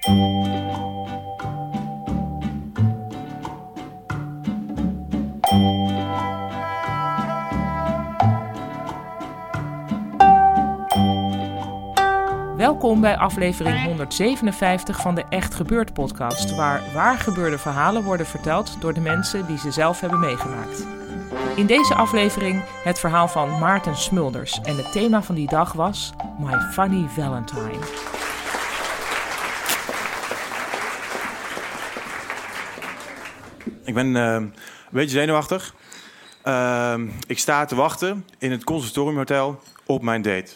Welkom bij aflevering 157 van de Echt Gebeurd podcast, waar waar gebeurde verhalen worden verteld door de mensen die ze zelf hebben meegemaakt. In deze aflevering het verhaal van Maarten Smulders en het thema van die dag was My Funny Valentine. Ik ben uh, een beetje zenuwachtig. Uh, ik sta te wachten in het conservatoriumhotel op mijn date.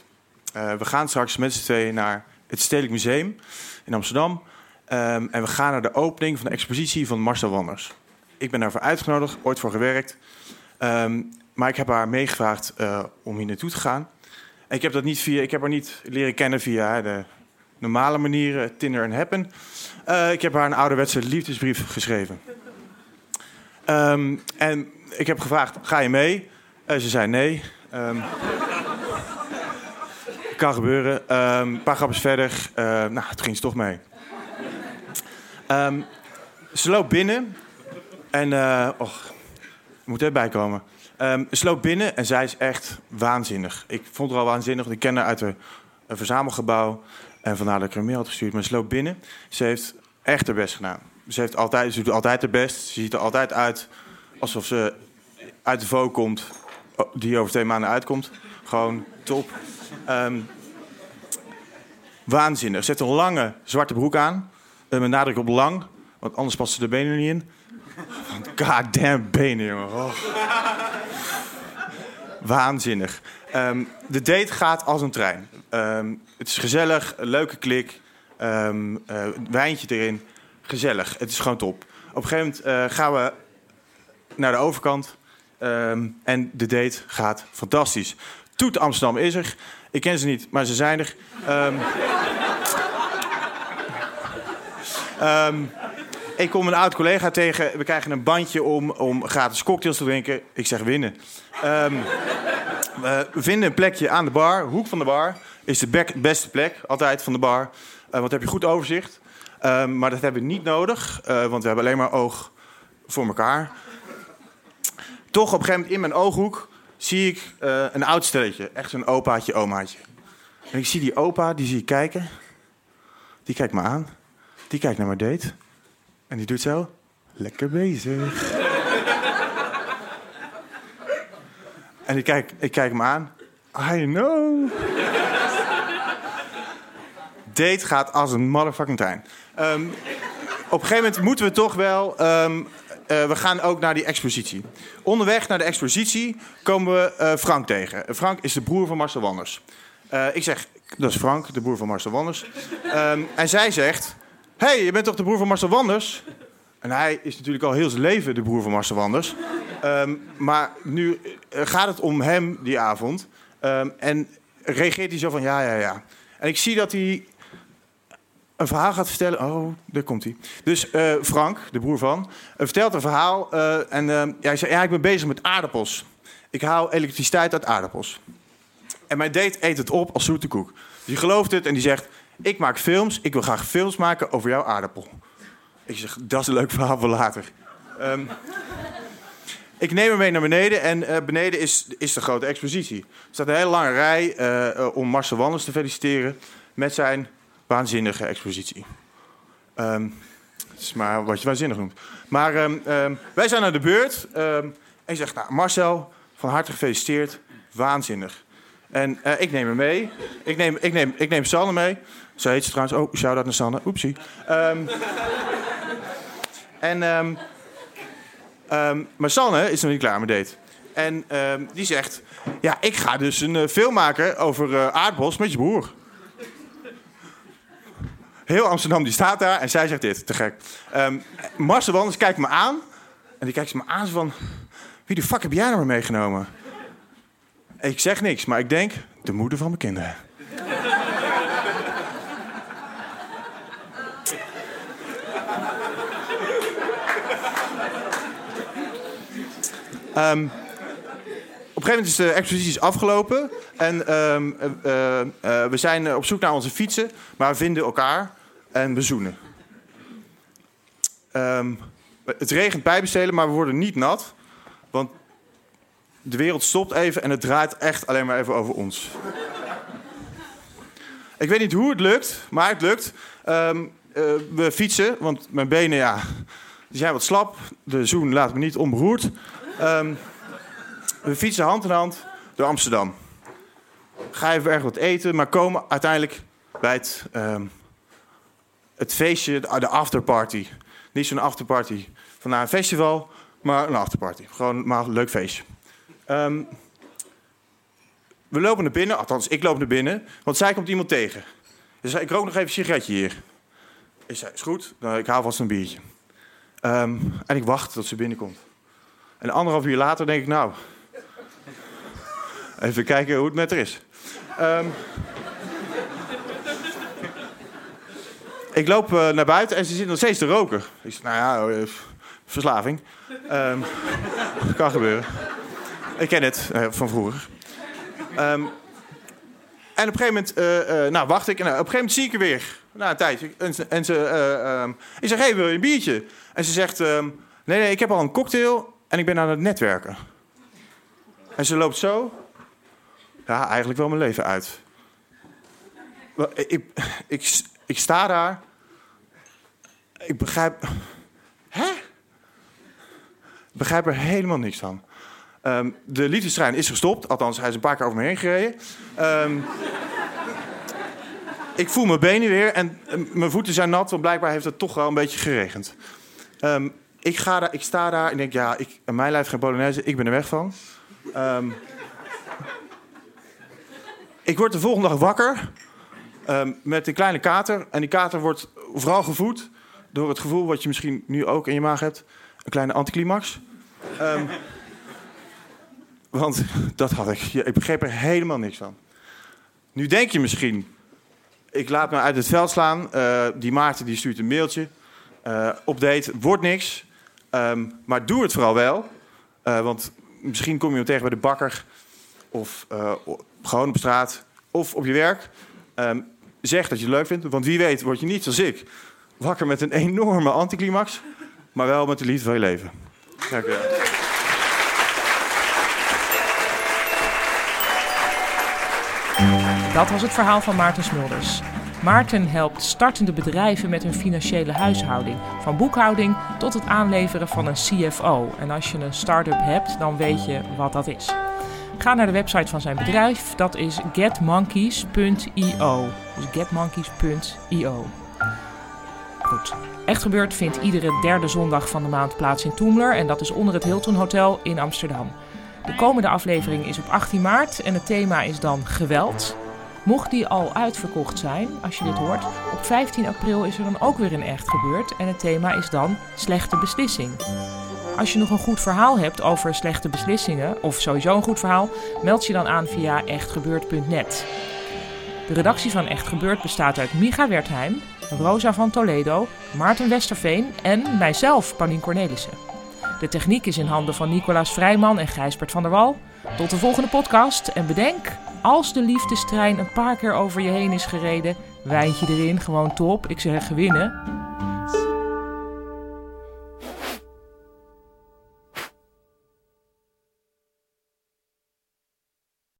Uh, we gaan straks met z'n tweeën naar het Stedelijk Museum in Amsterdam. Um, en we gaan naar de opening van de expositie van Marcel Wanders. Ik ben daarvoor uitgenodigd, ooit voor gewerkt. Um, maar ik heb haar meegevraagd uh, om hier naartoe te gaan. Ik heb, dat niet via, ik heb haar niet leren kennen via de normale manieren, Tinder en Happen. Ik heb haar een ouderwetse liefdesbrief geschreven. Um, en ik heb gevraagd, ga je mee? Uh, ze zei nee. Um, kan gebeuren. Um, een paar grapjes verder. Nou, het ging ze toch mee. ze loopt binnen. En, uh, och, moet erbij komen. ze loopt binnen en zij is echt waanzinnig. Ik vond haar al waanzinnig. Ik ken haar uit een verzamelgebouw. En vandaar dat ik er een mail had gestuurd. Maar ze loopt binnen. Ze heeft echt haar best gedaan. Ze, heeft altijd, ze doet altijd haar best. Ze ziet er altijd uit alsof ze uit de vo komt, die over twee maanden uitkomt. Gewoon top. Um, waanzinnig. Ze heeft een lange zwarte broek aan. Uh, met nadruk op lang, want anders past ze de benen niet in. God damn benen, jongen. Oh. Waanzinnig. Um, de date gaat als een trein. Um, het is gezellig, een leuke klik. Um, wijntje erin. Gezellig. Het is gewoon top. Op een gegeven moment uh, gaan we naar de overkant. Um, en de date gaat fantastisch. Toet Amsterdam is er. Ik ken ze niet, maar ze zijn er. Um, um, ik kom een oud collega tegen. We krijgen een bandje om, om gratis cocktails te drinken. Ik zeg winnen. we vinden een plekje aan de bar. Hoek van de bar is de beste plek, altijd van de bar. Uh, want dan heb je goed overzicht. Maar dat hebben we niet nodig, uh, want we hebben alleen maar oog voor elkaar toch op een gegeven moment in mijn ooghoek zie ik uh, een oud stelletje. Echt zo'n opaatje, omaatje. En ik zie die opa, die zie ik kijken. Die kijkt me aan. Die kijkt naar mijn date. En die doet zo. Lekker bezig. en ik kijk, ik kijk hem aan. I know. Date gaat als een motherfucking trein. Um, op een gegeven moment moeten we toch wel um, uh, we gaan ook naar die expositie. Onderweg naar de expositie komen we uh, Frank tegen. Frank is de broer van Marcel Wanders. Uh, ik zeg, dat is Frank, de broer van Marcel Wanders. Um, en zij zegt, hey, je bent toch de broer van Marcel Wanders? En hij is natuurlijk al heel zijn leven de broer van Marcel Wanders. Maar nu gaat het om hem die avond. En reageert hij zo van, ja, ja, ja. En ik zie dat hij een verhaal gaat vertellen. Oh, daar komt hij. Dus uh, Frank, de broer van, uh, vertelt een verhaal. Uh, en hij zei: Ja, ik ben bezig met aardappels. Ik haal elektriciteit uit aardappels. En mijn date eet het op als zoete koek. Die gelooft het en die zegt: Ik maak films. Ik wil graag films maken over jouw aardappel. Ik zeg: Dat is een leuk verhaal voor later. Um, ik neem hem mee naar beneden en beneden is, is de grote expositie. Er staat een hele lange rij om Marcel Wanders te feliciteren met zijn waanzinnige expositie. Um, het is maar wat je waanzinnig noemt. Maar um, um, wij zijn aan de beurt. en je zegt, nou, Marcel, van harte gefeliciteerd. Waanzinnig. En uh, ik neem hem mee. Ik neem, ik neem, ik neem Sanne mee. Zo heet ze trouwens. Oh, shout-out naar Sanne. Oepsie. en Ehm, maar Sanne is nog niet klaar met date. En ehm, die zegt... Ja, ik ga dus een eh, film maken over eh, aardbos met je broer. Heel Amsterdam die staat daar en zij zegt dit. Te gek. Ehm Marcel Wanders kijkt me aan. En die kijkt ze me aan van... Wie de fuck heb jij nou meegenomen? Ik zeg niks, maar ik denk... De moeder van mijn kinderen. Ehm, een gegeven moment is de expositie afgelopen. En ehm, eh, eh, we zijn op zoek naar onze fietsen. Maar we vinden elkaar en we zoenen. Ehm, het regent bijbestelen, maar we worden niet nat. Want de wereld stopt even en het draait echt alleen maar even over ons. Ik weet niet hoe het lukt, maar het lukt. Ehm, eh, we fietsen, want mijn benen ja, zijn wat slap. De zoen laat me niet onberoerd. We fietsen hand in hand door Amsterdam. Ga even erg wat eten, maar komen uiteindelijk bij het, ehm, het feestje, de afterparty. Niet zo'n afterparty van na een festival, maar een afterparty. Gewoon maar een leuk feestje. Ehm, we lopen naar binnen, althans ik loop naar binnen, want zij komt iemand tegen. Ze zei, ik rook nog even een sigaretje hier. Ik zei, is goed, nou, ik haal vast een biertje. Ehm, en ik wacht tot ze binnenkomt. En anderhalf uur later denk ik, nou, even kijken hoe het met haar is. Ehm, ik loop eh, naar buiten en ze zit nog steeds te roken. Nou ja, eh, verslaving. Ehm, kan gebeuren. Ik ken het eh, van vroeger. Ehm, en op een gegeven moment, nou wacht ik. En op een gegeven moment zie ik haar weer. Na een tijd. En ze, ik zeg, hey, wil je een biertje? En ze zegt, nee, nee, ik heb al een cocktail en ik ben aan het netwerken. En ze loopt zo, ja, eigenlijk wel mijn leven uit. Ik, ik, ik, ik sta daar. Ik begrijp... Hè? Ik begrijp er helemaal niks van. Ehm, de liefdestrein is gestopt. Althans, hij is een paar keer over me heen gereden. Ehm, ik voel mijn benen weer en mijn voeten zijn nat, want blijkbaar heeft het toch wel een beetje geregend. Ehm, ik, ga daar, ik sta daar en denk, ja, ik, mijn lijf geen Polonaise, ik ben er weg van. Ik word de volgende dag wakker ehm, met een kleine kater. En die kater wordt vooral gevoed door het gevoel wat je misschien nu ook in je maag hebt. Een kleine anticlimax. Ehm, want dat had ik. Ik begreep er helemaal niks van. Nu denk je misschien, ik laat me uit het veld slaan. Eh, die Maarten die stuurt een mailtje. Eh update, wordt niks. Ehm, maar doe het vooral wel. Eh, want misschien kom je hem tegen bij de bakker. Of eh, gewoon op straat. Of op je werk. Ehm, zeg dat je het leuk vindt. Want wie weet word je niet zoals ik. Wakker met een enorme anticlimax. Maar wel met de liefde van je leven. Dank u wel. Dat was het verhaal van Maarten Smulders. Maarten helpt startende bedrijven met hun financiële huishouding. Van boekhouding tot het aanleveren van een CFO. En als je een start-up hebt, dan weet je wat dat is. Ga naar de website van zijn bedrijf, dat is getmonkeys.io. Dus getmonkeys.io. Goed. Echt gebeurd vindt iedere derde zondag van de maand plaats in Toemler. En dat is onder het Hilton Hotel in Amsterdam. De komende aflevering is op 18 maart en het thema is dan geweld. Mocht die al uitverkocht zijn, als je dit hoort, op 15 april is er dan ook weer een echt gebeurd en het thema is dan slechte beslissing. Als je nog een goed verhaal hebt over slechte beslissingen, of sowieso een goed verhaal, meld je dan aan via echtgebeurd.net. De redactie van Echt Gebeurd bestaat uit Micha Wertheim, Rosa van Toledo, Maarten Westerveen en mijzelf, Paulien Cornelissen. De techniek is in handen van Nicolaas Vrijman en Gijsbert van der Wal. Tot de volgende podcast en bedenk, als de liefdestrein een paar keer over je heen is gereden, wijntje erin, gewoon top, ik zeg gewinnen.